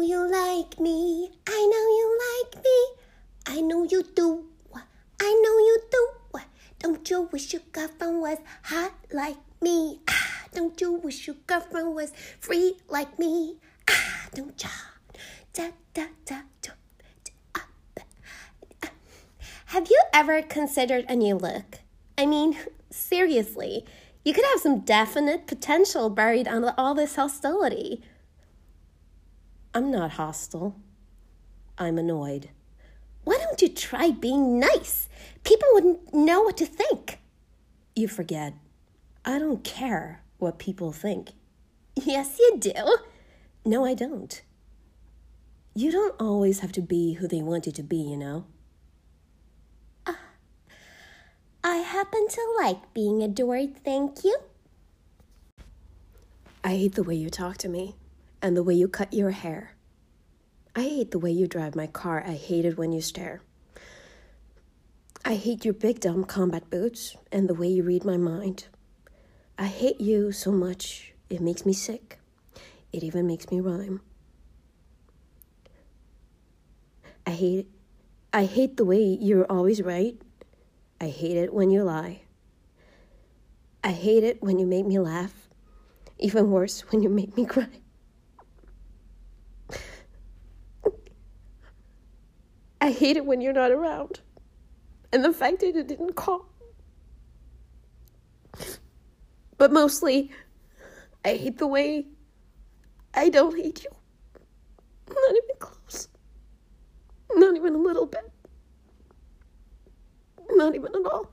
You like me, I know you like me, I know you do, I know you do. Don't you wish your girlfriend was hot like me? Ah, don't you wish your girlfriend was free like me? Ah, don't ya? Da, da, da, da, da, ah. Have you ever considered a new look? I mean, seriously, you could have some definite potential buried under all this hostility. I'm not hostile. I'm annoyed. Why don't you try being nice? People wouldn't know what to think. You forget. I don't care what people think. Yes, you do. No, I don't. You don't always have to be who they want you to be, you know? Uh, I happen to like being adored, thank you. I hate the way you talk to me and the way you cut your hair. I hate the way you drive my car. I hate it when you stare. I hate your big dumb combat boots and the way you read my mind. I hate you so much, it makes me sick. It even makes me rhyme. I hate I hate the way you're always right. I hate it when you lie. I hate it when you make me laugh. Even worse, when you make me cry. I hate it when you're not around. And the fact that you didn't call. But mostly, I hate the way I don't hate you. Not even close. Not even a little bit. Not even at all.